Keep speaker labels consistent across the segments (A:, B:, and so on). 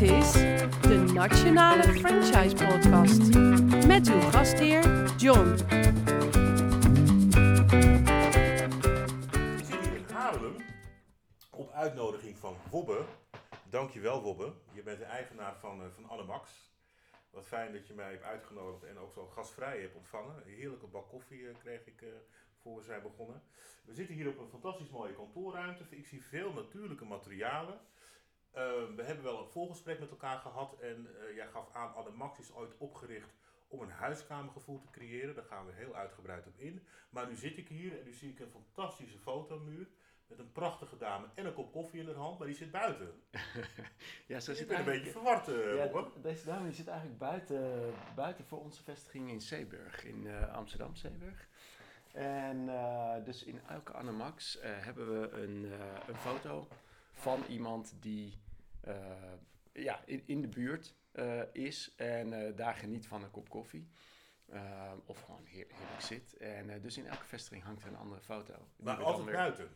A: Dit is de Nationale Franchise Podcast met uw gastheer John.
B: Ik zit hier in Haarlem op uitnodiging van Wobbe. Dankjewel Wobbe. Je bent de eigenaar van, uh, van Annemax. Wat fijn dat je mij hebt uitgenodigd en ook zo gastvrij hebt ontvangen. Een heerlijke bak koffie uh, kreeg ik uh, voor we zijn begonnen. We zitten hier op een fantastisch mooie kantoorruimte. Ik zie veel natuurlijke materialen. We hebben wel een voorgesprek met elkaar gehad en jij gaf aan, Annemax is ooit opgericht om een huiskamergevoel te creëren. Daar gaan we heel uitgebreid op in. Maar nu zit ik hier en nu zie ik een fantastische fotomuur met een prachtige dame en een kop koffie in haar hand, maar die zit buiten.
C: ja,
B: ik
C: zit
B: ben een beetje verward, uh,
C: ja, Deze dame die zit eigenlijk buiten, buiten voor onze vestiging in Zeeburg, in uh, Amsterdam Zeeburg. En uh, dus in elke Annemax hebben we een, een foto van iemand die ja, in, in de buurt is en daar geniet van een kop koffie. of gewoon heerlijk, heerlijk zit. En dus in elke vestiging hangt er een andere foto.
B: Maar altijd weer... buiten?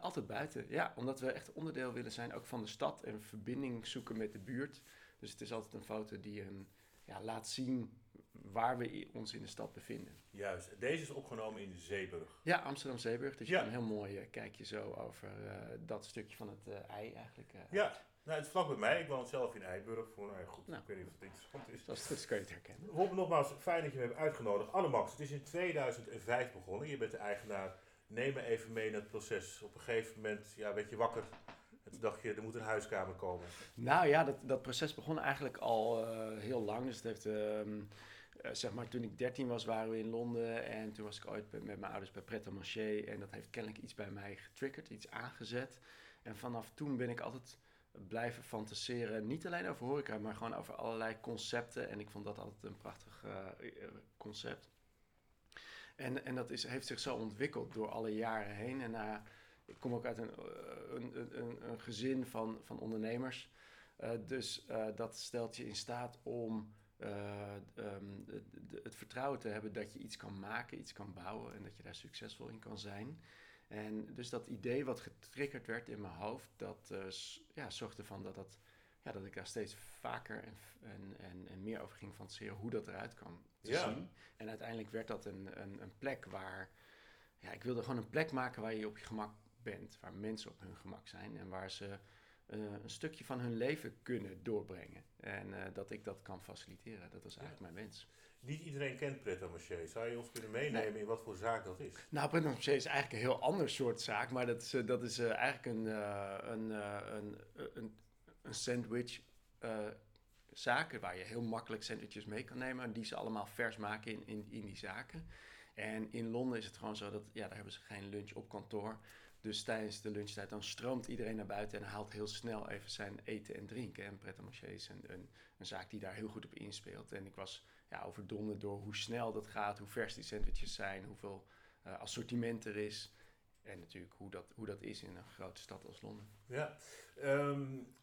C: Altijd buiten, ja. Omdat we echt onderdeel willen zijn ook van de stad en verbinding zoeken met de buurt. Dus het is altijd een foto die een, ja, laat zien waar we ons in de stad bevinden.
B: Juist. Deze is opgenomen in Zeeburg.
C: Ja, Amsterdam-Zeeburg. Dus je ja. een heel mooi uh, kijkje zo over uh, dat stukje van het ei eigenlijk.
B: ja, nou, het is vlak bij mij. Ik woon zelf in Eiburg. Voor, nou, goed,
C: nou,
B: ik weet niet of het interessant is.
C: Als het goed is, kun je het herkennen.
B: Rob, nogmaals, fijn dat je me hebt uitgenodigd. Annemax, het is in 2005 begonnen. Je bent de eigenaar neem me even mee in het proces. Op een gegeven moment ja, werd je wakker. En toen dacht je, er moet een huiskamer komen.
C: Nou ja, dat, dat proces begon eigenlijk al uh, heel lang. Dus het heeft, uh, zeg maar, toen ik 13 was, waren we in Londen. En toen was ik ooit met mijn ouders bij Pret Manger. En dat heeft kennelijk iets bij mij getriggerd, iets aangezet. En vanaf toen ben ik altijd blijven fantaseren. Niet alleen over horeca, maar gewoon over allerlei concepten. En ik vond dat altijd een prachtig uh, concept. En, en dat is, heeft zich zo ontwikkeld door alle jaren heen. En uh, ik kom ook uit een, een, een, een gezin van, van ondernemers. Dus dat stelt je in staat om um, de, de, het vertrouwen te hebben dat je iets kan maken, iets kan bouwen en dat je daar succesvol in kan zijn. En dus dat idee wat getriggerd werd in mijn hoofd, dat ja, zorgde ervoor dat, dat, ja, dat ik daar steeds vaker en, en, en, en meer over ging fantaseren hoe dat eruit kan
B: Ja.
C: zien. En uiteindelijk werd dat een, een, een plek waar... Ja, ik wilde gewoon een plek maken waar je op je gemak bent. Waar mensen op hun gemak zijn. En waar ze eh, een stukje van hun leven kunnen doorbrengen. En eh, dat ik dat kan faciliteren. Dat was eigenlijk mijn wens.
B: Niet iedereen kent Pret Manger. Zou je ons kunnen meenemen in wat voor zaak dat is?
C: Nou, Pret Manger is eigenlijk een heel ander soort zaak. Maar dat is, eh, dat is eigenlijk een, een, een, een, een sandwich zaken waar je heel makkelijk sandwiches mee kan nemen. En die ze allemaal vers maken in, in, in die zaken. En in Londen is het gewoon zo dat, ja, daar hebben ze geen lunch op kantoor. Dus tijdens de lunchtijd dan stroomt iedereen naar buiten en haalt heel snel even zijn eten en drinken. En Pret Manger is een, een, een, zaak die daar heel goed op inspeelt. En ik was ja, overdonderd door hoe snel dat gaat, hoe vers die sandwiches zijn, hoeveel uh, assortiment er is. En natuurlijk hoe dat, hoe dat is in een grote stad als Londen.
B: Ja, um,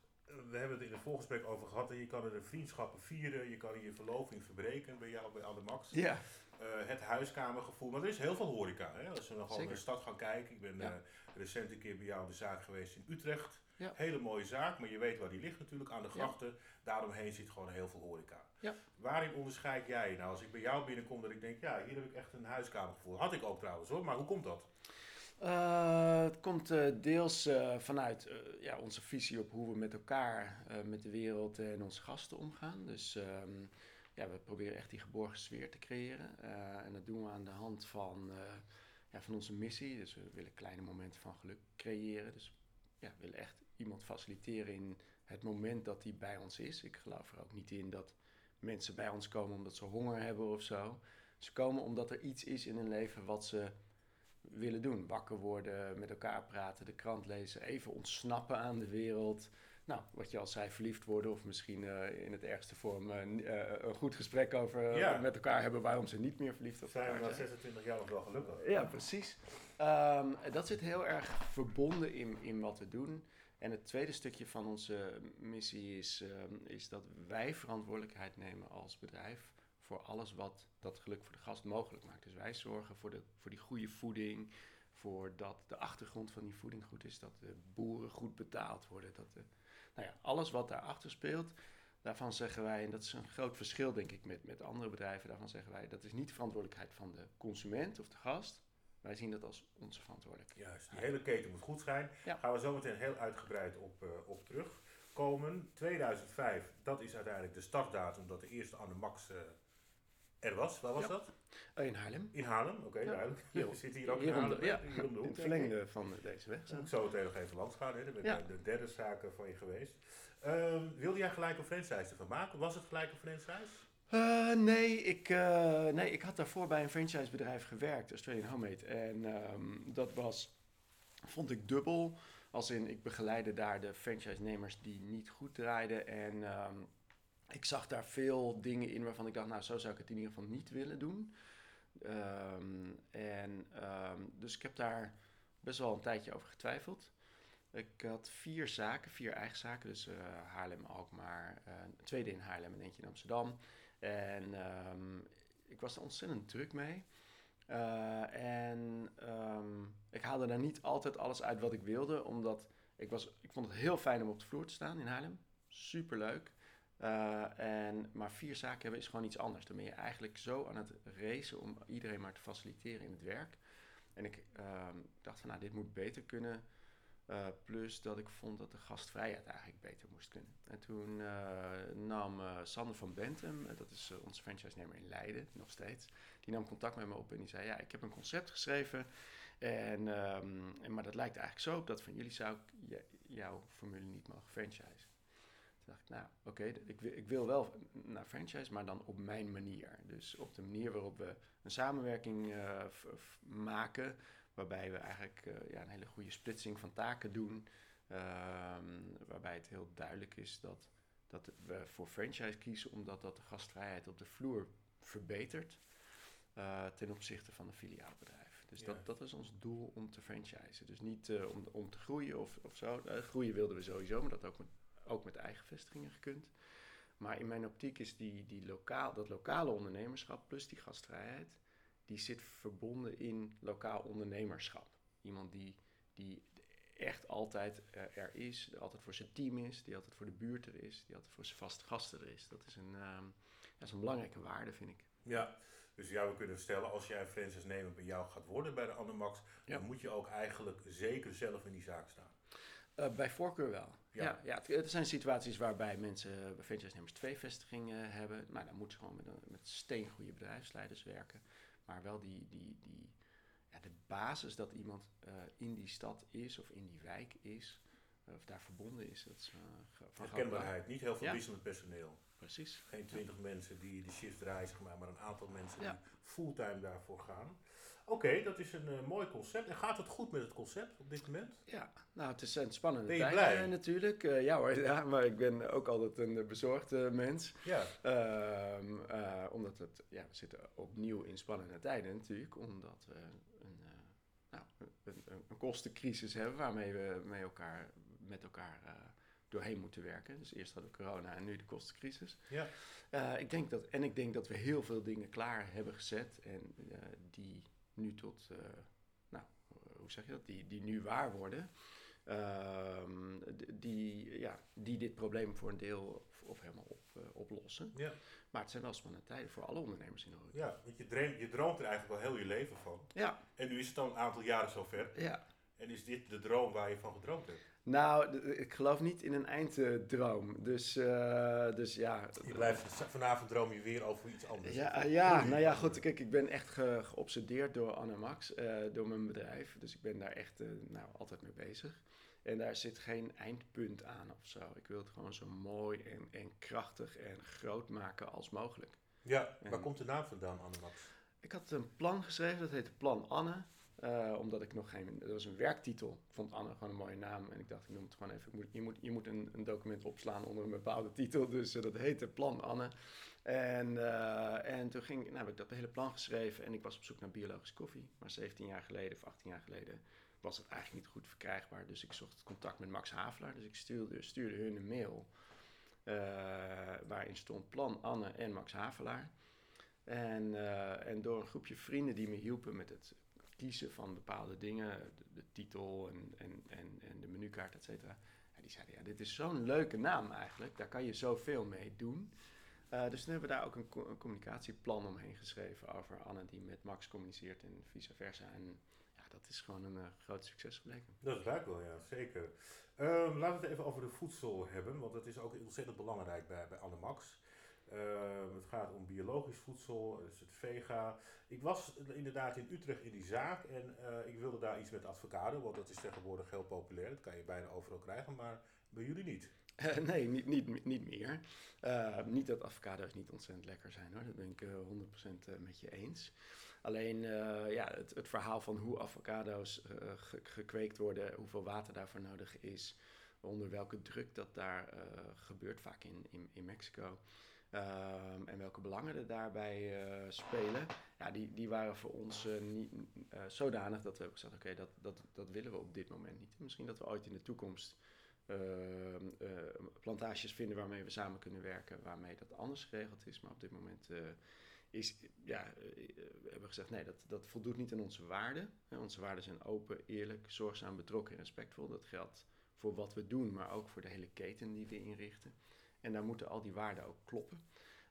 B: we hebben het in het voorgesprek over gehad. Je kan er vriendschappen vieren, je kan er je verloving verbreken bij jou bij Ademax.
C: Ja.
B: Uh, het huiskamergevoel, maar er is heel veel horeca. Hè? Als we nog gewoon in de stad gaan kijken. Ik ben ja. uh, recent een keer bij jou de zaak geweest in Utrecht.
C: Ja.
B: Hele mooie zaak, maar je weet waar die ligt natuurlijk, aan de grachten. Ja. Daaromheen zit gewoon heel veel horeca.
C: Ja.
B: Waarin onderscheid jij nou als ik bij jou binnenkom dat ik denk, ja, hier heb ik echt een huiskamergevoel. Had ik ook trouwens hoor, maar hoe komt dat?
C: Uh, het komt uh, deels uh, vanuit ja, onze visie op hoe we met elkaar, met de wereld en onze gasten omgaan. Dus um, ja, we proberen echt die geborgen sfeer te creëren. en dat doen we aan de hand van, ja, van onze missie. Dus we willen kleine momenten van geluk creëren. Dus ja, we willen echt iemand faciliteren in het moment dat hij bij ons is. Ik geloof er ook niet in dat mensen bij ons komen omdat ze honger hebben of zo. Ze komen omdat er iets is in hun leven wat ze willen doen. Wakker worden, met elkaar praten, de krant lezen, even ontsnappen aan de wereld. Nou, wat je al zei, verliefd worden of misschien uh, in het ergste vorm uh, uh, een goed gesprek over
B: ja.
C: met elkaar hebben waarom ze niet meer verliefd op
B: zijn. zijn. 26 jaar nog wel gelukkig.
C: Ja, precies. Um, dat zit heel erg verbonden in, in wat we doen. En het tweede stukje van onze missie is, um, is dat wij verantwoordelijkheid nemen als bedrijf voor alles wat dat geluk voor de gast mogelijk maakt. Dus wij zorgen voor, de, voor die goede voeding, voor dat de achtergrond van die voeding goed is, dat de boeren goed betaald worden, dat de, nou ja, alles wat daarachter speelt, daarvan zeggen wij, en dat is een groot verschil denk ik met, met andere bedrijven, daarvan zeggen wij, dat is niet de verantwoordelijkheid van de consument of de gast. Wij zien dat als onze verantwoordelijkheid.
B: Juist, die hele keten moet goed zijn.
C: Ja.
B: Gaan we zo meteen heel uitgebreid op, eh, op terugkomen. 2005, dat is uiteindelijk de startdatum dat de eerste Anne Max eh, er was. Waar was
C: Ja.
B: dat?
C: Eh, in Haarlem.
B: In Haarlem, oké,
C: Ja.
B: duidelijk.
C: Hier-
B: We zitten hier ook in Haarlem.
C: ja,
B: Hier om de hoek.
C: het verlengde van deze weg.
B: Ik zo meteen nog even langs gaan. Hè? Dat
C: Ja.
B: de, de derde zaak van je geweest. Ehm, wilde jij gelijk een franchise ervan maken? Was het gelijk een franchise?
C: Eh, nee, ik, eh, nee, ik had daarvoor bij een franchisebedrijf gewerkt, Australian Homemade. En ehm, dat was, vond ik dubbel. Als in, ik begeleidde daar de franchise-nemers die niet goed draaiden. En ehm, ik zag daar veel dingen in waarvan ik dacht, nou, zo zou ik het in ieder geval niet willen doen. Ehm, en ehm, dus ik heb daar best wel een tijdje over getwijfeld. Ik had vier zaken, vier eigen zaken. Dus eh, Haarlem, Alkmaar, een tweede in Haarlem en eentje in Amsterdam. En ehm, ik was er ontzettend druk mee. Eh, en ik haalde daar niet altijd alles uit wat ik wilde, omdat ik, was, ik vond het heel fijn om op de vloer te staan in Haarlem. Superleuk. Eh, en, maar vier zaken hebben is gewoon iets anders. Dan ben je eigenlijk zo aan het racen om iedereen maar te faciliteren in het werk. En ik ehm, dacht van, nou, dit moet beter kunnen. Eh, plus dat ik vond dat de gastvrijheid eigenlijk beter moest kunnen. En toen eh, nam Sander van Bentum, dat is onze franchise-nemer in Leiden, nog steeds, die nam contact met me op en die zei, ja, ik heb een concept geschreven, en, ehm, en, maar dat lijkt eigenlijk zo op dat van jullie zou ik jouw formule niet mogen franchise. Dacht ik, nou, oké, ik, wil- ik wil wel naar franchise, maar dan op mijn manier. Dus op de manier waarop we een samenwerking eh, maken, waarbij we eigenlijk eh, ja, een hele goede splitsing van taken doen. Ehm, waarbij het heel duidelijk is dat, dat we voor franchise kiezen omdat dat de gastvrijheid op de vloer verbetert eh, ten opzichte van een filiaalbedrijf. Dus
B: Ja.
C: dat, dat is ons doel om te franchisen. Dus niet om, om te groeien of, of zo. Groeien wilden we sowieso, maar dat ook met, ook met eigen vestigingen gekund. Maar in mijn optiek is die, die lokaal, dat lokale ondernemerschap plus die gastvrijheid, die zit verbonden in lokaal ondernemerschap. Iemand die, die echt altijd eh, er is, altijd voor zijn team is, die altijd voor de buurt er is, die altijd voor zijn vaste gasten er is. Dat is een, ehm, dat is een belangrijke waarde, vind ik.
B: Ja, dus ja, we kunnen stellen, als jij een franchise nemer bij jou gaat worden bij de Anemax,
C: Ja.
B: dan moet je ook eigenlijk zeker zelf in die zaak staan.
C: Eh, bij voorkeur wel.
B: Ja.
C: Ja. Ja, het- er zijn situaties waarbij mensen, eh, bij franchise-nemers twee vestigingen hebben. Maar dan moeten ze gewoon met, met steengoede bedrijfsleiders werken. Maar wel die, die, die, ja, de basis dat iemand eh, in die stad is of in die wijk is, eh, of daar verbonden is, dat is eh.
B: Herkenbaarheid, niet heel veel
C: Ja.
B: wisselend personeel.
C: Precies.
B: Geen twintig mensen die de shift draaien, zeg maar, maar een aantal mensen
C: Ja.
B: die fulltime daarvoor gaan. Oké, dat is een eh, mooi concept. En gaat het goed met het concept op dit moment?
C: Ja, nou, het is een spannende
B: Ben je
C: tijd
B: blij?
C: eh, natuurlijk. Eh, ja hoor, ja, maar ik ben ook altijd een bezorgd eh, mens.
B: Ja,
C: Ehm, eh, omdat het, ja, we zitten opnieuw in spannende tijden natuurlijk, omdat we een, nou, een, een, kostencrisis hebben waarmee we met elkaar, met elkaar doorheen moeten werken. Dus eerst hadden we corona en nu de kostencrisis.
B: ja.
C: Ik denk dat, en ik denk dat we heel veel dingen klaar hebben gezet en die nu tot, eh, nou, hoe zeg je dat, die, die nu waar worden. Ehm, die, ja, die dit probleem voor een deel of, of helemaal op, eh, oplossen.
B: ja.
C: Maar het zijn wel spannende tijden voor alle ondernemers in de horeca.
B: ja want je, je droomt er eigenlijk wel heel je leven van.
C: Ja,
B: En nu is het al een aantal jaren zover.
C: ja.
B: En is dit de droom waar je van gedroomd hebt?
C: Nou, ik geloof niet in een einddroom. Dus, eh, dus ja.
B: Je blijft vanavond droom je weer over iets anders.
C: Ja, ja, nou ja, goed. Kijk, ik ben echt ge- geobsedeerd door Anna Max, eh, door mijn bedrijf. Dus ik ben daar echt eh, nou, altijd mee bezig. En daar zit geen eindpunt aan of zo. Ik wil het gewoon zo mooi en, en krachtig en groot maken als mogelijk.
B: Ja, waar komt de naam vandaan, Annemax?
C: Ik had een plan geschreven, dat heette Plan Anne. Eh, omdat ik nog geen. Dat was een werktitel. Ik vond Anne gewoon een mooie naam. En ik dacht, ik noem het gewoon even. Je, moet, je moet een, een document opslaan onder een bepaalde titel. Dus eh, dat heette Plan Anne. En, eh, en toen ging, nou, heb ik dat hele plan geschreven. En ik was op zoek naar biologische koffie. Maar 17 jaar geleden of 18 jaar geleden was het eigenlijk niet goed verkrijgbaar. Dus ik zocht contact met Max Havelaar. Dus ik stuurde, stuurde hun een mail. waarin stond Plan Anne en Max Havelaar. En, en door een groepje vrienden die me hielpen met het kiezen van bepaalde dingen, de, titel en, en, en, en de menukaart, et cetera, Ja, die zeiden, ja, dit is zo'n leuke naam eigenlijk. Daar kan je zoveel mee doen. Uh, dus toen hebben we daar ook een, co een, communicatieplan omheen geschreven over Anne die met Max communiceert en vice versa. En ja, dat is gewoon een uh, groot succes gebleken.
B: Dat lijkt wel, ja, zeker. Um, laten we het even over de voedsel hebben, want dat is ook ontzettend belangrijk bij, bij Anne Max. Uh, het gaat om biologisch voedsel, dus het vega. Ik was inderdaad in Utrecht in die zaak en uh, ik wilde daar iets met avocado, want dat is tegenwoordig heel populair. Dat kan je bijna overal krijgen, maar bij jullie niet.
C: Uh, nee, niet, niet, niet meer. niet dat avocado's niet ontzettend lekker zijn hoor, dat ben ik 100% met je eens. Alleen ja, het, het, verhaal van hoe avocado's ge gekweekt worden, hoeveel water daarvoor nodig is, onder welke druk dat daar gebeurt, vaak in, in Mexico. Um, en welke belangen er daarbij uh, spelen, ja, die, die waren voor ons uh, niet uh, zodanig dat we hebben gezegd, oké, dat, dat, dat willen we op dit moment niet. Misschien dat we ooit in de toekomst ehm, plantages vinden waarmee we samen kunnen werken, waarmee dat anders geregeld is. Maar op dit moment is, ja, we hebben gezegd, nee, dat, dat voldoet niet aan onze waarden. Onze waarden zijn open, eerlijk, zorgzaam, betrokken en respectvol. Dat geldt voor wat we doen, maar ook voor de hele keten die we inrichten. En daar moeten al die waarden ook kloppen.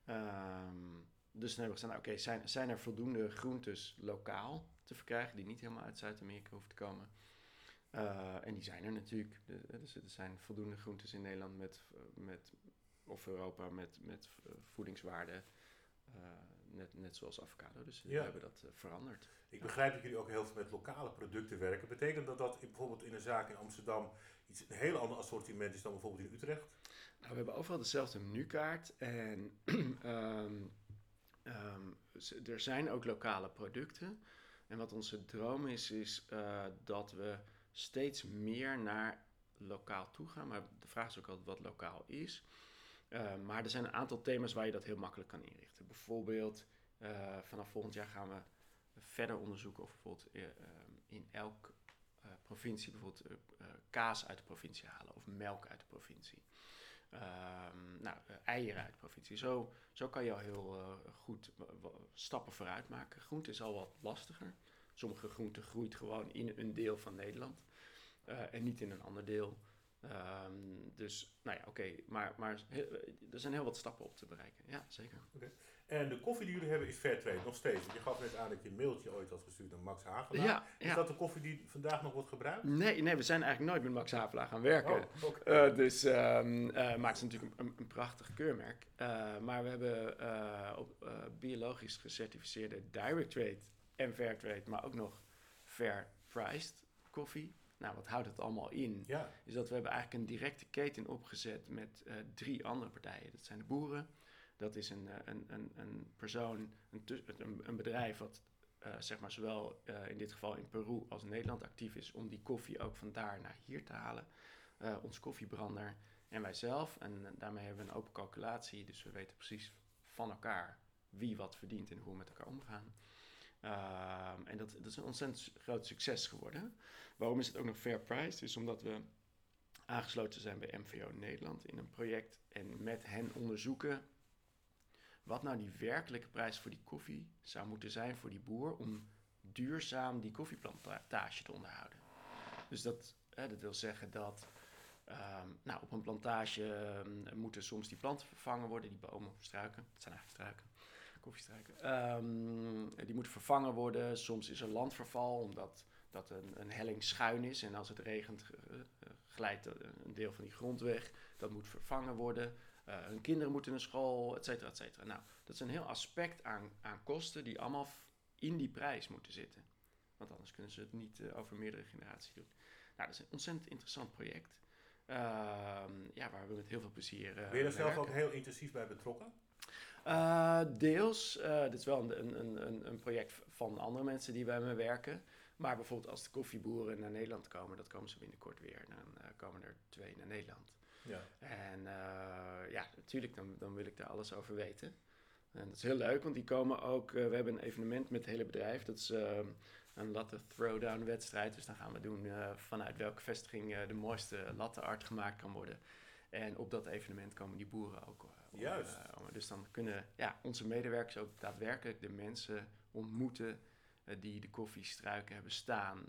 C: Um, dus dan hebben we gezegd, nou, oké, zijn, zijn er voldoende groentes lokaal te verkrijgen die niet helemaal uit Zuid-Amerika hoeven te komen? Uh, en die zijn er natuurlijk. Dus er zijn voldoende groentes in Nederland met, met of Europa met, met voedingswaarden. Uh, net, net zoals avocado. Dus we hebben dat uh, veranderd.
B: Ik begrijp dat jullie ook heel veel met lokale producten werken. Betekent dat dat bijvoorbeeld in een zaak in Amsterdam iets een heel ander assortiment is dan bijvoorbeeld in Utrecht?
C: Nou, we hebben overal dezelfde menukaart en um, um, er zijn ook lokale producten. En wat onze droom is, is uh, dat we steeds meer naar lokaal toe gaan. Maar de vraag is ook altijd wat lokaal is. Uh, maar er zijn een aantal thema's waar je dat heel makkelijk kan inrichten. Bijvoorbeeld, uh, vanaf volgend jaar gaan we verder onderzoeken of bijvoorbeeld in elk provincie bijvoorbeeld kaas uit de provincie halen of melk uit de provincie. Um, nou, eieren uit provincie. Zo, zo kan je al heel uh, goed stappen vooruit maken. Groente is al wat lastiger. Sommige groenten groeit gewoon in een deel van Nederland uh, en niet in een ander deel. Um, dus, nou ja, oké. Okay. Maar, maar er zijn heel wat stappen op te bereiken. Ja, zeker.
B: Okay. En de koffie die jullie hebben is Fairtrade, nog steeds. Je gaf net aan dat je een mailtje ooit had gestuurd naar Max Havelaar. Ja, is dat de koffie die vandaag nog wordt gebruikt?
C: Nee, nee we zijn eigenlijk nooit met Max Havelaar gaan werken. Oh, okay. uh, dus, um, uh, maar het is natuurlijk een, een prachtig keurmerk. Uh, maar we hebben op biologisch gecertificeerde direct trade en fair trade, maar ook nog fair priced koffie. Nou, wat houdt het allemaal in? Ja. Is dat we hebben eigenlijk een directe keten opgezet met drie andere partijen. Dat zijn de boeren, dat is een, een, een, een persoon, een, een bedrijf wat uh, zeg maar zowel uh, in dit geval in Peru als in Nederland actief is om die koffie ook van daar naar hier te halen. Uh, ons koffiebrander en wij zelf. En daarmee hebben we een open calculatie, dus we weten precies van elkaar wie wat verdient en hoe we met elkaar omgaan. Ehm, en dat, dat, is een ontzettend groot succes geworden. Waarom is het ook nog fair price? Is omdat we aangesloten zijn bij MVO Nederland in een project en met hen onderzoeken wat nou die werkelijke prijs voor die koffie zou moeten zijn voor die boer om duurzaam die koffieplantage te onderhouden. Dus dat, hè, dat wil zeggen dat um, nou, op een plantage um, moeten soms die planten vervangen worden, die bomen of struiken, het zijn eigenlijk struiken, koffiestruiken, um, die moeten vervangen worden. Soms is er landverval omdat dat een, een helling schuin is en als het regent uh, glijdt een deel van die grond weg. Dat moet vervangen worden. Uh, hun kinderen moeten naar school, et cetera, et cetera. Nou, dat is een heel aspect aan, aan kosten die allemaal in die prijs moeten zitten. Want anders kunnen ze het niet uh, over meerdere generaties doen. Nou, dat is een ontzettend interessant project. Uh, ja, waar we met heel veel plezier.
B: Ben je er zelf ook heel intensief bij betrokken?
C: Deels. dit is wel een, een, een, een project van andere mensen die bij me werken. Maar bijvoorbeeld als de koffieboeren naar Nederland komen, dat komen ze binnenkort weer. Dan komen er twee naar Nederland. Ja. En uh, ja, natuurlijk, dan, dan wil ik daar alles over weten. En dat is heel leuk, want die komen ook... Uh, we hebben een evenement met het hele bedrijf. Dat is uh, een latte throwdown wedstrijd. Dus dan gaan we doen vanuit welke vestiging de mooiste latte art gemaakt kan worden. En op dat evenement komen die boeren ook. Om, Juist. dus dan kunnen ja, onze medewerkers ook daadwerkelijk de mensen ontmoeten... die de koffiestruiken hebben staan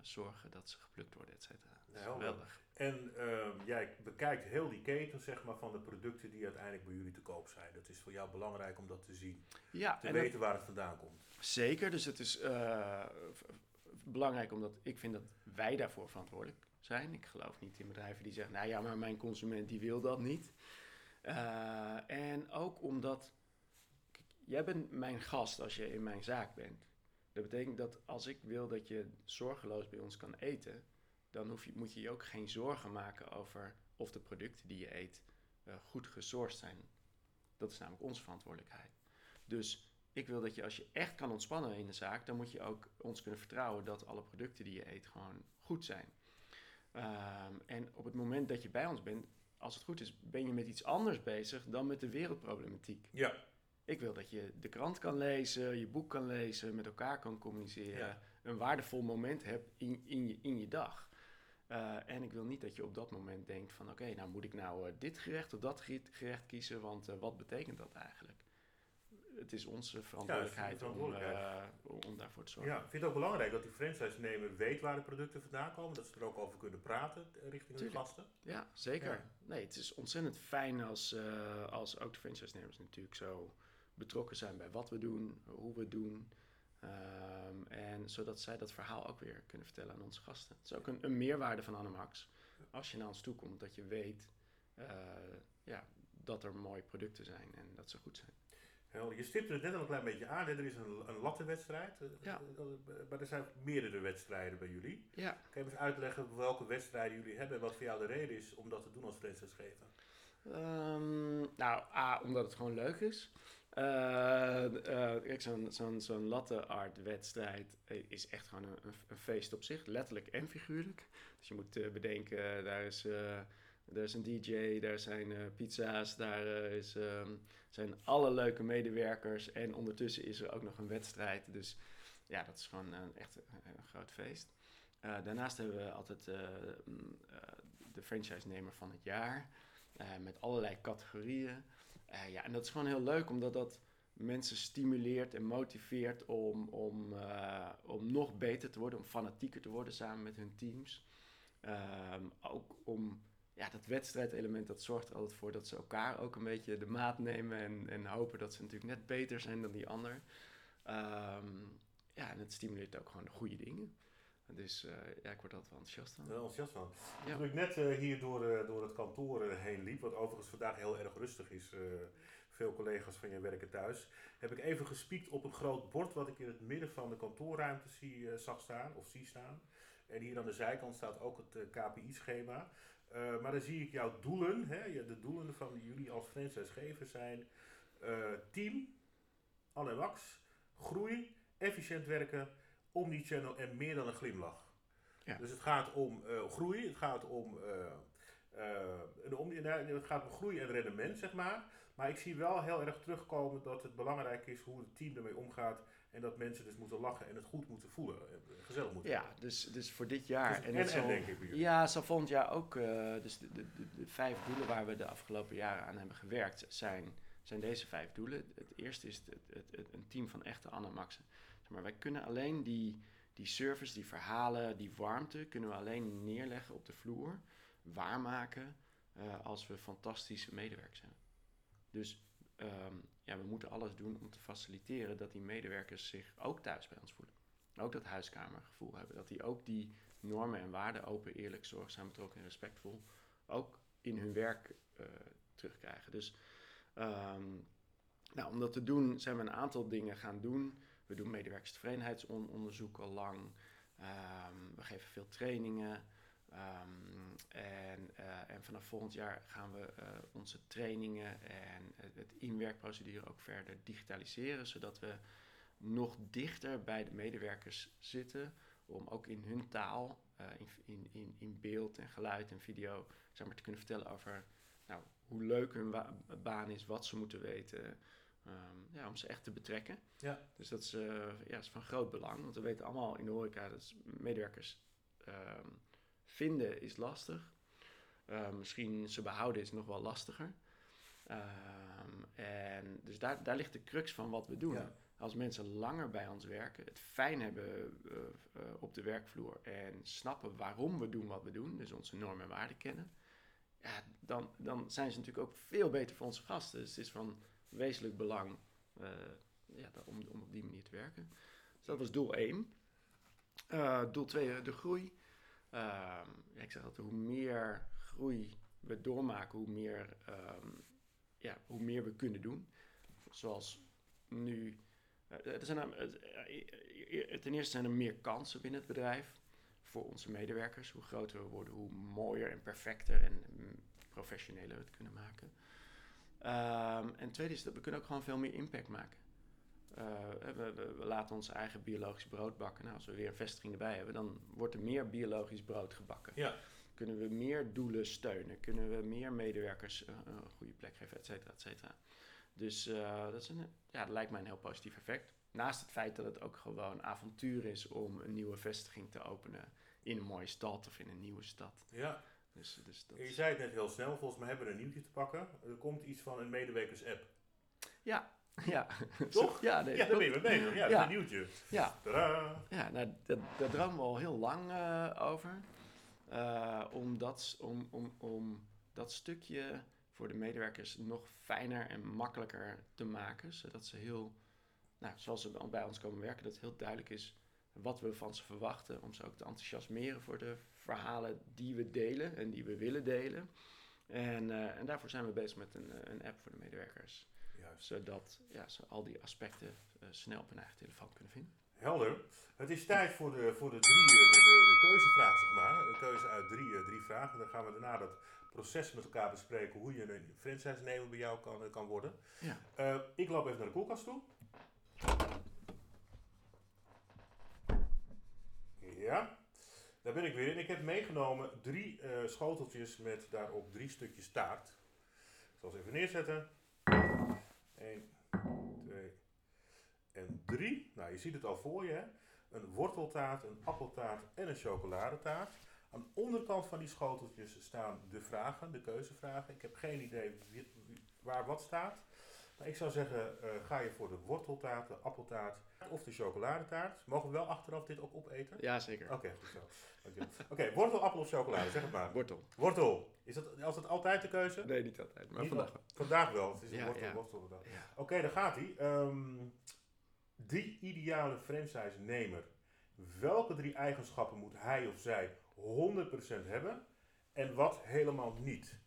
C: zorgen dat ze geplukt worden, et cetera.
B: Nou,
C: geweldig.
B: En ehm, jij bekijkt heel die keten zeg maar, van de producten die uiteindelijk bij jullie te koop zijn. Dat is voor jou belangrijk om dat te zien.
C: Ja,
B: Te
C: dat-
B: weten waar het vandaan komt.
C: Zeker, dus het is eh, belangrijk omdat ik vind dat wij daarvoor verantwoordelijk zijn. Ik geloof niet in bedrijven die zeggen, nou ja, maar mijn consument die wil dat niet. Eh, en ook omdat, jij bent mijn gast als je in mijn zaak bent. Dat betekent dat als ik wil dat je zorgeloos bij ons kan eten, dan hoef je, moet je je ook geen zorgen maken over of de producten die je eet eh, goed gesourced zijn. Dat is namelijk onze verantwoordelijkheid. Dus ik wil dat je als je echt kan ontspannen in de zaak, dan moet je ook ons kunnen vertrouwen dat alle producten die je eet gewoon goed zijn. Ehm, en op het moment dat je bij ons bent, als het goed is, ben je met iets anders bezig dan met de wereldproblematiek.
B: Ja,
C: Ik wil dat je de krant kan lezen, je boek kan lezen, met elkaar kan communiceren,
B: Ja.
C: een waardevol moment hebt in, in, je, in je dag. Eh, en ik wil niet dat je op dat moment denkt van oké, nou moet ik nou eh, dit gerecht of dat ge- gerecht kiezen, want eh, wat betekent dat eigenlijk? Het is onze verantwoordelijkheid,
B: verantwoordelijkheid.
C: Om, eh, om daarvoor te zorgen.
B: ja. Ik vind het ook belangrijk dat die franchise-nemer weet waar de producten vandaan komen. Dat ze er ook over kunnen praten eh, richting hun
C: Tuurlijk.
B: gasten.
C: Ja, zeker.
B: Ja.
C: Nee, het is ontzettend fijn als, eh, als ook de franchise-nemers natuurlijk zo betrokken zijn bij wat we doen, hoe we het doen. Ehm, en zodat zij dat verhaal ook weer kunnen vertellen aan onze gasten. Het is ook een, een meerwaarde van Anemax. Als je naar ons toe komt, dat je weet ja, dat er mooie producten zijn en dat ze goed zijn.
B: Helder. Je stipte het net al een klein beetje aan. hè. Er is een, een lattenwedstrijd. eh,
C: Ja.
B: eh, Maar er zijn meerdere wedstrijden bij jullie.
C: Ja,
B: Kan je eens uitleggen welke wedstrijden jullie hebben en wat voor jou de reden is om dat te doen als franchisegever?
C: Ehm, nou, A, omdat het gewoon leuk is. Eh, kijk, zo'n zo'n zo'n latte art wedstrijd is echt gewoon een, een, feest op zich, letterlijk en figuurlijk. Dus je moet bedenken, daar is, eh, daar is een DJ, daar zijn eh, pizza's, daar eh, is, ehm, zijn alle leuke medewerkers en ondertussen is er ook nog een wedstrijd. Dus ja, dat is gewoon een, echt een, groot feest. Eh, daarnaast hebben we altijd eh, mm, eh, de franchise-nemer van het jaar. Eh, met allerlei categorieën. Eh, ja, en dat is gewoon heel leuk, omdat dat mensen stimuleert en motiveert om, om, eh, om nog beter te worden, om fanatieker te worden samen met hun teams. Ehm, ook om ja, dat wedstrijdelement, dat zorgt er altijd voor dat ze elkaar ook een beetje de maat nemen en, en hopen dat ze natuurlijk net beter zijn dan die ander. Ehm, ja, en het stimuleert ook gewoon de goede dingen. Dus eh, ja, ik word altijd wel enthousiast van.
B: Ik enthousiast van.
C: Ja.
B: Toen ik net eh, hier door, eh, door het kantoor heen liep, wat overigens vandaag heel erg rustig is, veel collega's van je werken thuis, heb ik even gespiekt op een groot bord wat ik in het midden van de kantoorruimte zie, zag staan, of zie staan. En hier aan de zijkant staat ook het KPI-schema. Eh, maar dan zie ik jouw doelen, hè, ja, de doelen van jullie als franchisegever zijn eh, team, Wax, groei, efficiënt werken, omnichannel en meer dan een glimlach.
C: Ja.
B: Dus het gaat om eh, groei, het gaat om, een nee, het gaat om groei en rendement, zeg maar. Maar ik zie wel heel erg terugkomen dat het belangrijk is hoe het team ermee omgaat. En dat mensen dus moeten lachen en het goed moeten voelen. En gezellig moeten
C: Ja, dus, dus voor dit jaar.
B: Dus en en,
C: zal-
B: denk ik weer.
C: Ja, zal volgend jaar ook. eh, dus de, de, de, de vijf doelen waar we de afgelopen jaren aan hebben gewerkt, zijn, zijn deze vijf doelen. Het eerste is het, het, het- een team van echte Annemaxen. Zeg maar wij kunnen alleen die, die service, die verhalen, die warmte, kunnen we alleen neerleggen op de vloer, waarmaken, eh, als we fantastische medewerkers hebben. Dus ehm, ja, we moeten alles doen om te faciliteren dat die medewerkers zich ook thuis bij ons voelen. Ook dat huiskamergevoel hebben. Dat die ook die normen en waarden, open, eerlijk, zorgzaam, betrokken en respectvol, ook in hun werk eh, terugkrijgen. Dus ehm, nou, om dat te doen zijn we een aantal dingen gaan doen. We doen medewerkerstevredenheidsonderzoek al lang. Ehm, we geven veel trainingen. Ehm, en, eh, en vanaf volgend jaar gaan we eh, onze trainingen en het, het inwerkprocedure ook verder digitaliseren, zodat we nog dichter bij de medewerkers zitten om ook in hun taal, eh, in, in, in, beeld en geluid en video, zeg maar, te kunnen vertellen over nou, hoe leuk hun baan is, wat ze moeten weten, ehm, ja, om ze echt te betrekken.
B: Ja.
C: Dus dat is, ja, is van groot belang, want we weten allemaal in de horeca dat medewerkers ehm, vinden is lastig. Eh, misschien ze behouden is nog wel lastiger. Ehm, en dus daar, daar ligt de crux van wat we doen.
B: Ja.
C: als mensen langer bij ons werken, het fijn hebben eh, eh, op de werkvloer en snappen waarom we doen wat we doen, dus onze normen en waarden kennen, ja, dan, dan zijn ze natuurlijk ook veel beter voor onze gasten. Dus het is van wezenlijk belang ja, om, om op die manier te werken. Dus dat was doel 1. doel 2, de groei. Ehm, ik zeg altijd, hoe meer groei we doormaken, hoe meer, ehm, ja, hoe meer we kunnen doen. Zoals nu eh, er zijn eh, ten eerste zijn er meer kansen binnen het bedrijf voor onze medewerkers. Hoe groter we worden, hoe mooier en perfecter en professioneler we het kunnen maken. Um, en tweede is dat we kunnen ook gewoon veel meer impact maken. Uh, we, we, we, laten ons eigen biologisch brood bakken. Nou, als we weer een vestiging erbij hebben, dan wordt er meer biologisch brood gebakken.
B: Ja.
C: Kunnen we meer doelen steunen? Kunnen we meer medewerkers een goede plek geven, et cetera, et cetera. Dus uh, dat, is een, ja, dat lijkt mij een heel positief effect. Naast het feit dat het ook gewoon avontuur is om een nieuwe vestiging te openen in een mooie stad of in een nieuwe stad.
B: Ja.
C: Dus, dus dat...
B: Je zei het net heel snel, volgens mij hebben we een nieuwtje te pakken. Er komt iets van een medewerkers-app.
C: Ja, ja.
B: Toch?
C: ja, nee,
B: ja daar ben je mee bezig. Ja, dat is een nieuwtje.
C: Ja, ja nou, dat, daar dromen we al heel lang uh, over. Uh, om, dat, om, om, om dat stukje voor de medewerkers nog fijner en makkelijker te maken. Zodat ze heel, nou, zoals ze bij ons komen werken, dat heel duidelijk is wat we van ze verwachten. Om ze ook te enthousiasmeren voor de verhalen die we delen en die we willen delen. En, uh, en daarvoor zijn we bezig met een, eh, een app voor de medewerkers.
B: Juist.
C: Zodat ja, ze al die aspecten uh, snel op hun eigen telefoon kunnen vinden.
B: Helder. Het is tijd voor de, voor de drie de, de, de keuzevraag, zeg maar. Een keuze uit drie, drie vragen. Dan gaan we daarna dat proces met elkaar bespreken hoe je een franchise-nemer bij jou kan, kan worden.
C: Ja.
B: Uh, ik loop even naar de koelkast toe. Ja, daar ben ik weer in. Ik heb meegenomen drie uh, schoteltjes met daarop drie stukjes taart. Ik zal ze even neerzetten. 1, 2 en 3. Nou, je ziet het al voor je. Hè? Een worteltaart, een appeltaart en een chocoladetaart. Aan de onderkant van die schoteltjes staan de vragen, de keuzevragen. Ik heb geen idee waar wat staat. Maar ik zou zeggen, uh, ga je voor de worteltaart, de appeltaart of de chocoladetaart. Mogen we wel achteraf dit ook opeten?
C: Ja, zeker.
B: Oké, okay, goed zo. Oké, okay, wortel, appel of chocolade, zeg het maar.
C: Wortel.
B: Wortel. Is dat, als het altijd de keuze?
C: Nee, niet altijd, maar niet vandaag wel.
B: Vandaag wel. Het is
C: ja,
B: wortel,
C: ja.
B: wortel.
C: Ja.
B: Oké, okay, daar gaat hij. Um, die ideale franchise-nemer. Welke drie eigenschappen moet hij of zij 100% hebben en wat helemaal niet?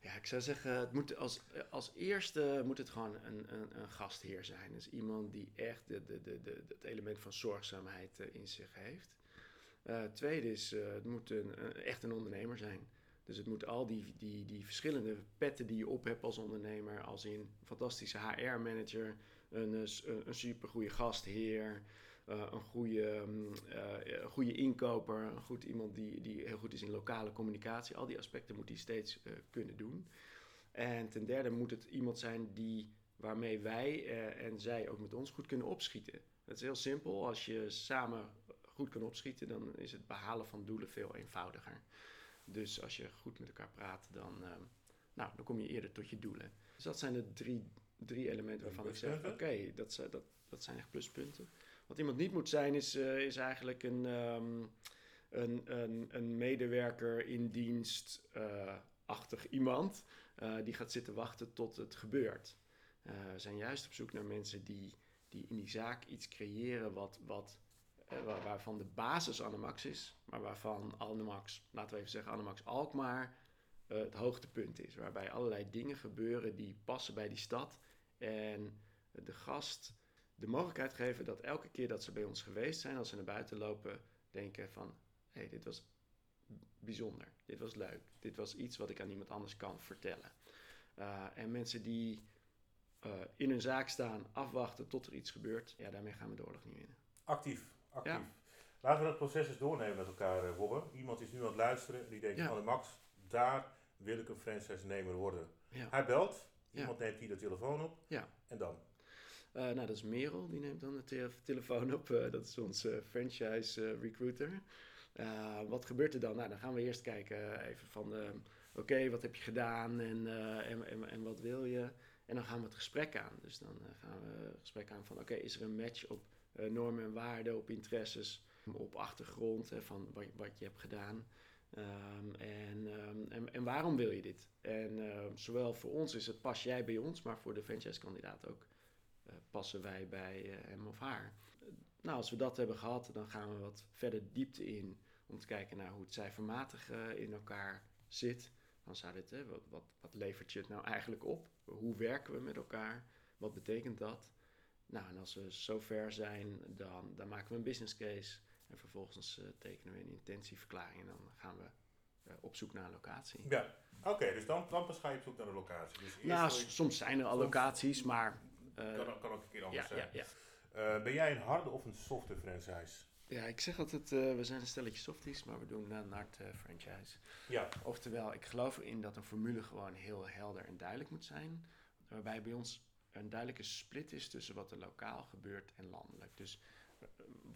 C: Ja, ik zou zeggen, het moet als, als eerste moet het gewoon een, een, een gastheer zijn. Dus iemand die echt de, de, de, de, het element van zorgzaamheid uh, in zich heeft. Uh, tweede is, uh, het moet een, een, echt een ondernemer zijn. Dus het moet al die, die, die verschillende petten die je op hebt als ondernemer, als in fantastische HR-manager, een, een, een supergoeie gastheer, een goede, uh, een goede inkoper, een goed iemand die, die heel goed is in lokale communicatie. Al die aspecten moet hij steeds uh, kunnen doen. En ten derde moet het iemand zijn die, waarmee wij en zij ook met ons goed kunnen opschieten. Dat is heel simpel. Als je samen goed kan opschieten, dan is het behalen van doelen veel eenvoudiger. Dus als je goed met elkaar praat, dan, nou, dan kom je eerder tot je doelen. Dus dat zijn de drie, drie elementen waarvan ik zeg, oké, okay, dat, dat, dat zijn echt pluspunten. Wat iemand niet moet zijn, is, uh, is eigenlijk een, um, een, een, een, medewerker in dienst-achtig uh, iemand uh, die gaat zitten wachten tot het gebeurt. we zijn juist op zoek naar mensen die, die in die zaak iets creëren wat, wat, waar, waarvan de basis Anemax is, maar waarvan Anemax, laten we even zeggen Anemax Alkmaar, het hoogtepunt is. Waarbij allerlei dingen gebeuren die passen bij die stad en de gast de mogelijkheid geven dat elke keer dat ze bij ons geweest zijn, als ze naar buiten lopen, denken van, hé, hey, dit was bijzonder, dit was leuk, dit was iets wat ik aan iemand anders kan vertellen. Uh, en mensen die uh, in hun zaak staan, afwachten tot er iets gebeurt, ja, daarmee gaan we de oorlog niet winnen.
B: Actief, actief.
C: Ja.
B: Laten we dat proces eens doornemen met elkaar, uh, Robbe. Iemand is nu aan het luisteren en die denkt,
C: Ja.
B: van Max, daar wil ik een franchise-nemer worden.
C: Ja.
B: Hij belt, iemand neemt hier de telefoon op
C: Ja.
B: en dan?
C: Uh, nou, dat is Merel, die neemt dan de te telefoon op. Uh, dat is onze franchise uh, recruiter. Wat gebeurt er dan? Nou, dan gaan we eerst kijken even van, oké, wat heb je gedaan en, en, en, en, wat wil je? En dan gaan we het gesprek aan. Dus dan eh, gaan we het gesprek aan van, oké, is er een match op eh, normen en waarden, op interesses, op achtergrond hè, van wat, wat je hebt gedaan. Ehm, en, ehm, en, en waarom wil je dit? En ehm, zowel voor ons is het pas jij bij ons, maar voor de franchise-kandidaat ook eh, passen wij bij eh, hem of haar. nou, als we dat hebben gehad, dan gaan we wat verder diepte in om te kijken naar hoe het cijfermatig eh, in elkaar zit. Dan zou dit, hè, wat, wat, wat levert je het nou eigenlijk op? Hoe werken we met elkaar? Wat betekent dat? Nou, en als we zover zijn, dan, dan maken we een business case. En vervolgens eh, tekenen we een intentieverklaring en dan gaan we eh, op zoek naar een locatie.
B: Ja, oké, dus dan, dan pas ga je op zoek naar de locatie. Dus eerst
C: Nou, soms zijn er al locaties, maar... eh,
B: kan, ook- kan ook een keer anders
C: ja, ja,
B: zijn.
C: ja.
B: Eh, ben jij een harde of een softe franchise?
C: ja, ik zeg altijd, eh, we zijn een stelletje softies, maar we doen een hard franchise.
B: Ja,
C: Oftewel, ik geloof erin dat een formule gewoon heel helder en duidelijk moet zijn. Waarbij bij ons een duidelijke split is tussen wat er lokaal gebeurt en landelijk. Dus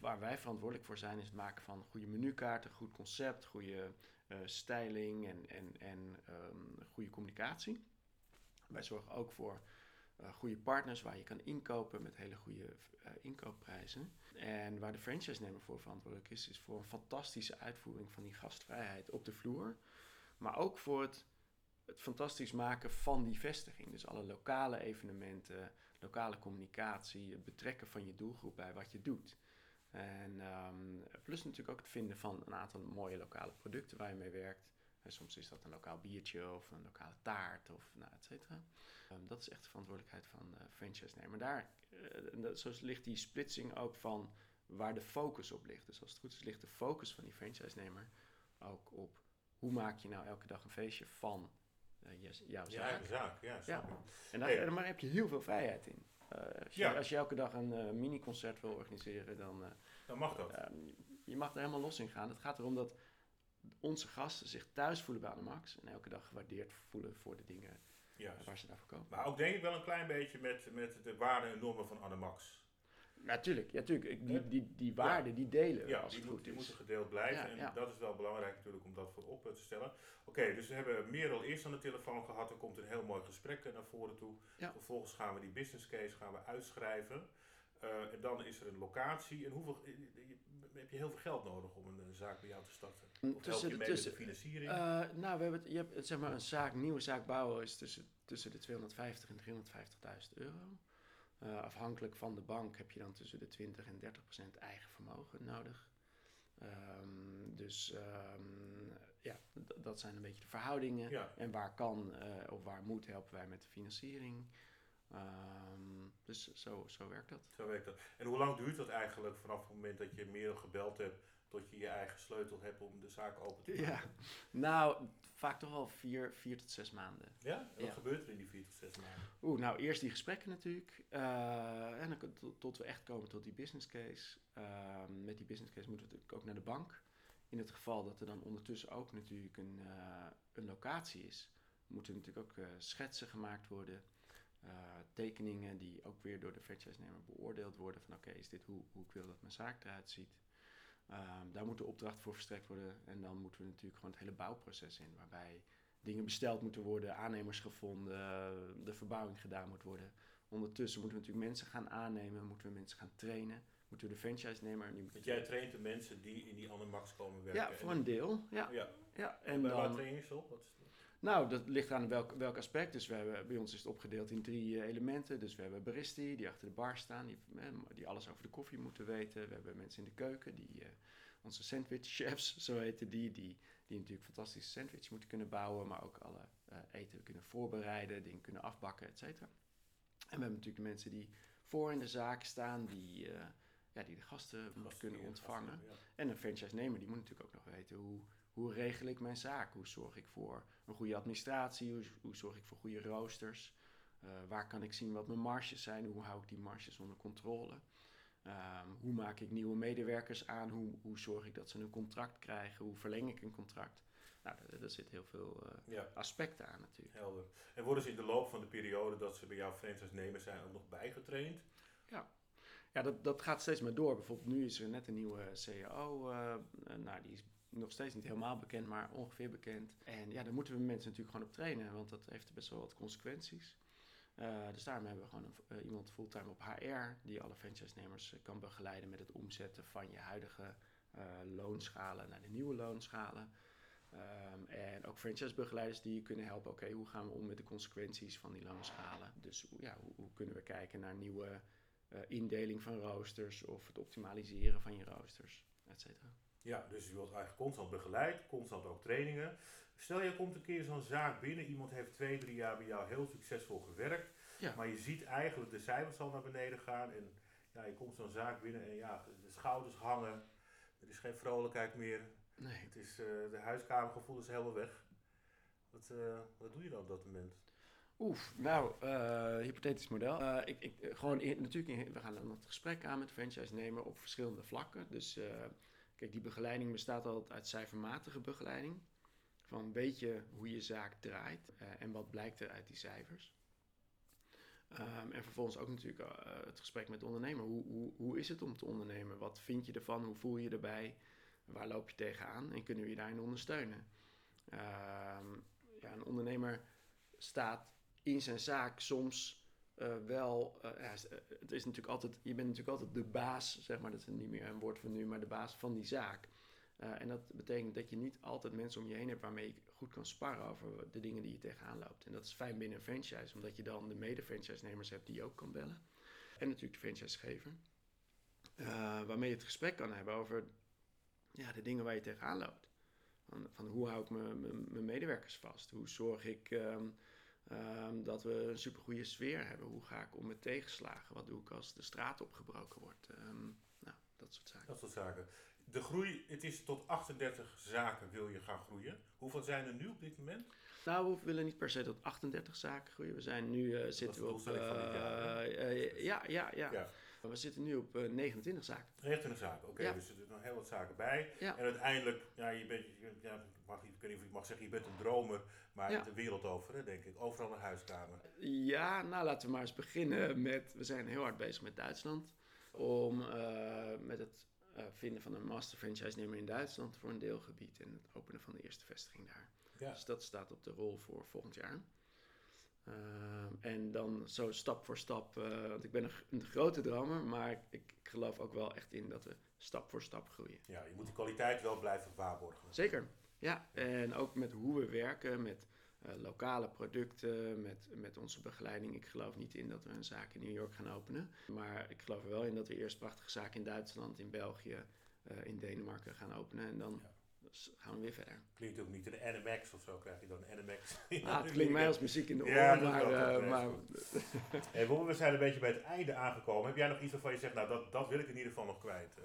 C: waar wij verantwoordelijk voor zijn, is het maken van goede menukaarten, goed concept, goede eh, styling en, en, en ehm, goede communicatie. Wij zorgen ook voor eh, goede partners waar je kan inkopen met hele goede eh, inkoopprijzen. En waar de franchise-nemer voor verantwoordelijk is, is voor een fantastische uitvoering van die gastvrijheid op de vloer. Maar ook voor het, het fantastisch maken van die vestiging. Dus alle lokale evenementen, lokale communicatie, het betrekken van je doelgroep bij wat je doet. En ehm, plus natuurlijk ook het vinden van een aantal mooie lokale producten waar je mee werkt. En soms is dat een lokaal biertje of een lokale taart of nou, et cetera. Ehm, dat is echt de verantwoordelijkheid van de franchise-nemer. Daar, eh, dat- zo ligt die splitsing ook van waar de focus op ligt. Dus als het goed is, ligt de focus van die franchise-nemer ook op hoe maak je nou elke dag een feestje van eh, je- jouw zaak.
B: eigen zaak. Ja,
C: Ja. En daar,
B: Hey.
C: daar heb je heel veel vrijheid in. Eh, als, je,
B: Ja.
C: als je elke dag een eh, mini-concert wil organiseren, dan eh,
B: Dan mag dat.
C: Ehm, je mag er helemaal los in gaan. Het gaat erom dat onze gasten zich thuis voelen bij Max en elke dag gewaardeerd voelen voor de dingen waar ze daarvoor komen.
B: Maar ook denk ik wel een klein beetje met, met de waarden en normen van Anemax.
C: Natuurlijk, ja, tuurlijk. Ik- Die, die, die waarden, die delen
B: Ja,
C: als
B: die,
C: het
B: moet,
C: goed
B: die
C: is.
B: moeten gedeeld blijven. En dat is wel belangrijk natuurlijk om dat voorop eh, te stellen. Oké, dus we hebben Merel eerst aan de telefoon gehad. Er komt een heel mooi gesprek eh, naar voren toe. Vervolgens gaan we die business case gaan we uitschrijven. Eh, en dan is er een locatie. En hoeveel, eh, je- heb je heel veel geld nodig om een, eh, zaak bij jou te starten? Of help
C: Tussen
B: je
C: de-
B: mee
C: tussen-
B: met de financiering?
C: Eh, nou, we hebben het, je hebt zeg maar een zaak, nieuwe zaak bouwen is tussen, tussen de 250 en 350.000 euro. Eh, afhankelijk van de bank heb je dan tussen de 20 en 30 procent eigen vermogen nodig. Ehm, dus ehm, ja, dat zijn een beetje de verhoudingen.
B: ja.
C: En waar kan eh, of waar moet helpen wij met de financiering. Ehm, dus zo, zo werkt dat.
B: Zo werkt dat. En hoe lang duurt dat eigenlijk vanaf het moment dat je Merel gebeld hebt tot je je eigen sleutel hebt om de zaak open te maken?
C: Ja, nou, vaak toch wel vier, vier tot zes maanden.
B: Ja? En wat
C: Ja.
B: gebeurt er in die vier tot zes maanden?
C: Oeh, nou eerst die gesprekken natuurlijk. eh, en dan tot, tot we echt komen tot die business case. Ehm, met die business case moeten we natuurlijk ook naar de bank. In het geval dat er dan ondertussen ook natuurlijk een, eh, een locatie is, moeten natuurlijk ook eh, schetsen gemaakt worden. Eh, tekeningen die ook weer door de franchise-nemer beoordeeld worden. Van oké, is dit hoe, hoe ik wil dat mijn zaak eruit ziet. Ehm, daar moet de opdracht voor verstrekt worden. En dan moeten we natuurlijk gewoon het hele bouwproces in. Waarbij dingen besteld moeten worden, aannemers gevonden, de verbouwing gedaan moet worden. Ondertussen moeten we natuurlijk mensen gaan aannemen, moeten we mensen gaan trainen, moeten we de franchise-nemer nu...
B: Want jij traint de mensen die in die Max komen werken.
C: Ja, voor een deel. Ja,
B: Ja.
C: ja.
B: En waar
C: dan,
B: train je ze op? Wat is?
C: Nou, dat ligt aan welk, welk aspect. Dus we hebben, bij ons is het opgedeeld in drie eh, elementen. Dus we hebben baristi die achter de bar staan, die, die alles over de koffie moeten weten. We hebben mensen in de keuken, die, eh, onze sandwich chefs, zo heten die, die, die natuurlijk fantastische sandwich moeten kunnen bouwen, maar ook alle eh, eten kunnen voorbereiden, dingen kunnen afbakken, et cetera. En we hebben natuurlijk de mensen die voor in de zaak staan, die, ja, die de gasten kunnen ontvangen.
B: gasten, ja.
C: En een franchise-nemer die moet natuurlijk ook nog weten hoe, hoe regel ik mijn zaak? Hoe zorg ik voor een goede administratie? Hoe, hoe zorg ik voor goede roosters? Eh, waar kan ik zien wat mijn marges zijn? Hoe hou ik die marges onder controle? Ehm, hoe maak ik nieuwe medewerkers aan? Hoe, hoe zorg ik dat ze een contract krijgen? Hoe verleng ik een contract? Nou, daar, daar zit heel veel eh,
B: Ja,
C: aspecten aan natuurlijk.
B: helder. En worden ze in de loop van de periode dat ze bij jou franchise nemen zijn ook nog bijgetraind?
C: Ja, dat, dat gaat steeds maar door. Bijvoorbeeld nu is er net een nieuwe CAO. eh, eh, nou, die is nog steeds niet helemaal bekend, maar ongeveer bekend. En ja, daar moeten we mensen natuurlijk gewoon op trainen, want dat heeft best wel wat consequenties. dus daarom hebben we gewoon een, iemand fulltime op HR die alle franchise-nemers kan begeleiden met het omzetten van je huidige loonschalen naar de nieuwe loonschalen. Um, en ook franchise-begeleiders die je kunnen helpen. Oké, hoe gaan we om met de consequenties van die loonschalen? Dus ja, hoe, hoe kunnen we kijken naar nieuwe indeling van roosters of het optimaliseren van je roosters, et cetera.
B: Ja, dus je wordt eigenlijk constant begeleid, constant ook trainingen. Stel je komt een keer zo'n zaak binnen, iemand heeft twee, drie jaar bij jou heel succesvol gewerkt, ja. maar je ziet eigenlijk de cijfers al naar beneden gaan en ja, je komt zo'n zaak binnen en ja, de schouders hangen, er is geen vrolijkheid meer, Nee. Het is, uh, de huiskamergevoel is helemaal weg. Wat, uh, wat doe je dan op dat moment?
C: Oef, nou, uh, hypothetisch model. ik, ik, gewoon in, natuurlijk, we gaan dan het gesprek aan met de franchise-nemer op verschillende vlakken. Dus kijk, die begeleiding bestaat altijd uit cijfermatige begeleiding. Van weet je hoe je zaak draait en wat blijkt er uit die cijfers. Um, en vervolgens ook natuurlijk het gesprek met de ondernemer. Hoe, hoe, hoe is het om te ondernemen? Wat vind je ervan? Hoe voel je je erbij? Waar loop je tegenaan en kunnen we je daarin ondersteunen? Ehm, ja, een ondernemer staat in zijn zaak soms uh, wel. Uh, ja, het is natuurlijk altijd, je bent natuurlijk altijd de baas, zeg maar, dat is niet meer een woord van nu, maar de baas van die zaak. En dat betekent dat je niet altijd mensen om je heen hebt waarmee je goed kan sparren over de dingen die je tegenaan loopt. En dat is fijn binnen een franchise, omdat je dan de mede-franchise-nemers hebt die je ook kan bellen. En natuurlijk de franchisegever. waarmee je het gesprek kan hebben over ja, de dingen waar je tegenaan loopt. Van, van hoe hou ik mijn medewerkers vast? Hoe zorg ik ehm, ehm, dat we een supergoeie sfeer hebben? Hoe ga ik om met tegenslagen? Wat doe ik als de straat opgebroken wordt? Ehm, nou, dat soort zaken.
B: Dat soort zaken. De groei, het is tot 38 zaken wil je gaan groeien. Hoeveel zijn er nu op dit moment?
C: Nou, we willen niet per se tot 38 zaken groeien. We zijn nu uh, zitten we op. Uh, uh, ja, ja, ja, ja. We zitten nu op 29 eh, zaken.
B: 29 zaken, oké. Okay, Dus er zitten nog heel wat zaken bij. En uiteindelijk, ja, je bent, ja, mag, ik weet niet of ik mag zeggen, je bent een dromer, maar de wereld over, hè, denk ik. Overal een huiskamer.
C: Ja, nou laten we maar eens beginnen met, we zijn heel hard bezig met Duitsland. Om uh, met het uh, vinden van een master franchise nemer in Duitsland voor een deelgebied en het openen van de eerste vestiging daar. Ja. Dus dat staat op de rol voor volgend jaar. Ehm, en dan zo stap voor stap, uh, want ik ben een, een, grote dromer, maar ik, ik, geloof ook wel echt in dat we stap voor stap groeien.
B: Ja, je moet de kwaliteit wel blijven waarborgen.
C: Zeker, ja. En ook met hoe we werken, met uh, lokale producten, met, met onze begeleiding. Ik geloof niet in dat we een zaak in New York gaan openen, maar ik geloof er wel in dat we eerst prachtige zaken in Duitsland, in België, uh, in Denemarken gaan openen en dan... Ja dus gaan we weer verder.
B: Klinkt ook niet een NMX of zo, krijg je dan een NMX.
C: Ah, het klinkt mij als muziek in de oren, ja, maar... Uh, maar
B: hey, we zijn een beetje bij het einde aangekomen. Heb jij nog iets waarvan je zegt, nou dat, dat wil ik in ieder geval nog kwijt? Uh,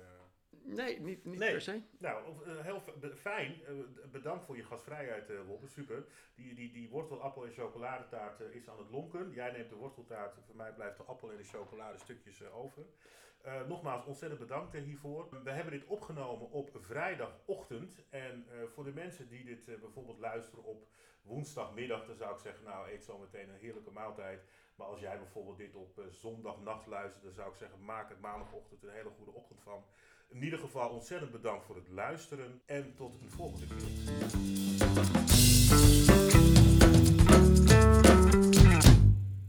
C: Nee, niet, niet per se.
B: Nou, uh, heel fijn. Uh, bedankt voor je gastvrijheid, uh, Wobbe. Super. Die, die, die wortel, appel en chocoladetaart is aan het lonken. Jij neemt de worteltaart. Voor mij blijft de appel en de chocolade stukjes over. Uh, nogmaals, ontzettend bedankt hiervoor. We hebben dit opgenomen op vrijdagochtend. En uh, voor de mensen die dit uh, bijvoorbeeld luisteren op woensdagmiddag, dan zou ik zeggen, nou eet zo meteen een heerlijke maaltijd. Maar als jij bijvoorbeeld dit op zondagnacht luistert, dan zou ik zeggen, maak het maandagochtend een hele goede ochtend van. In ieder geval ontzettend bedankt voor het luisteren en tot een volgende keer.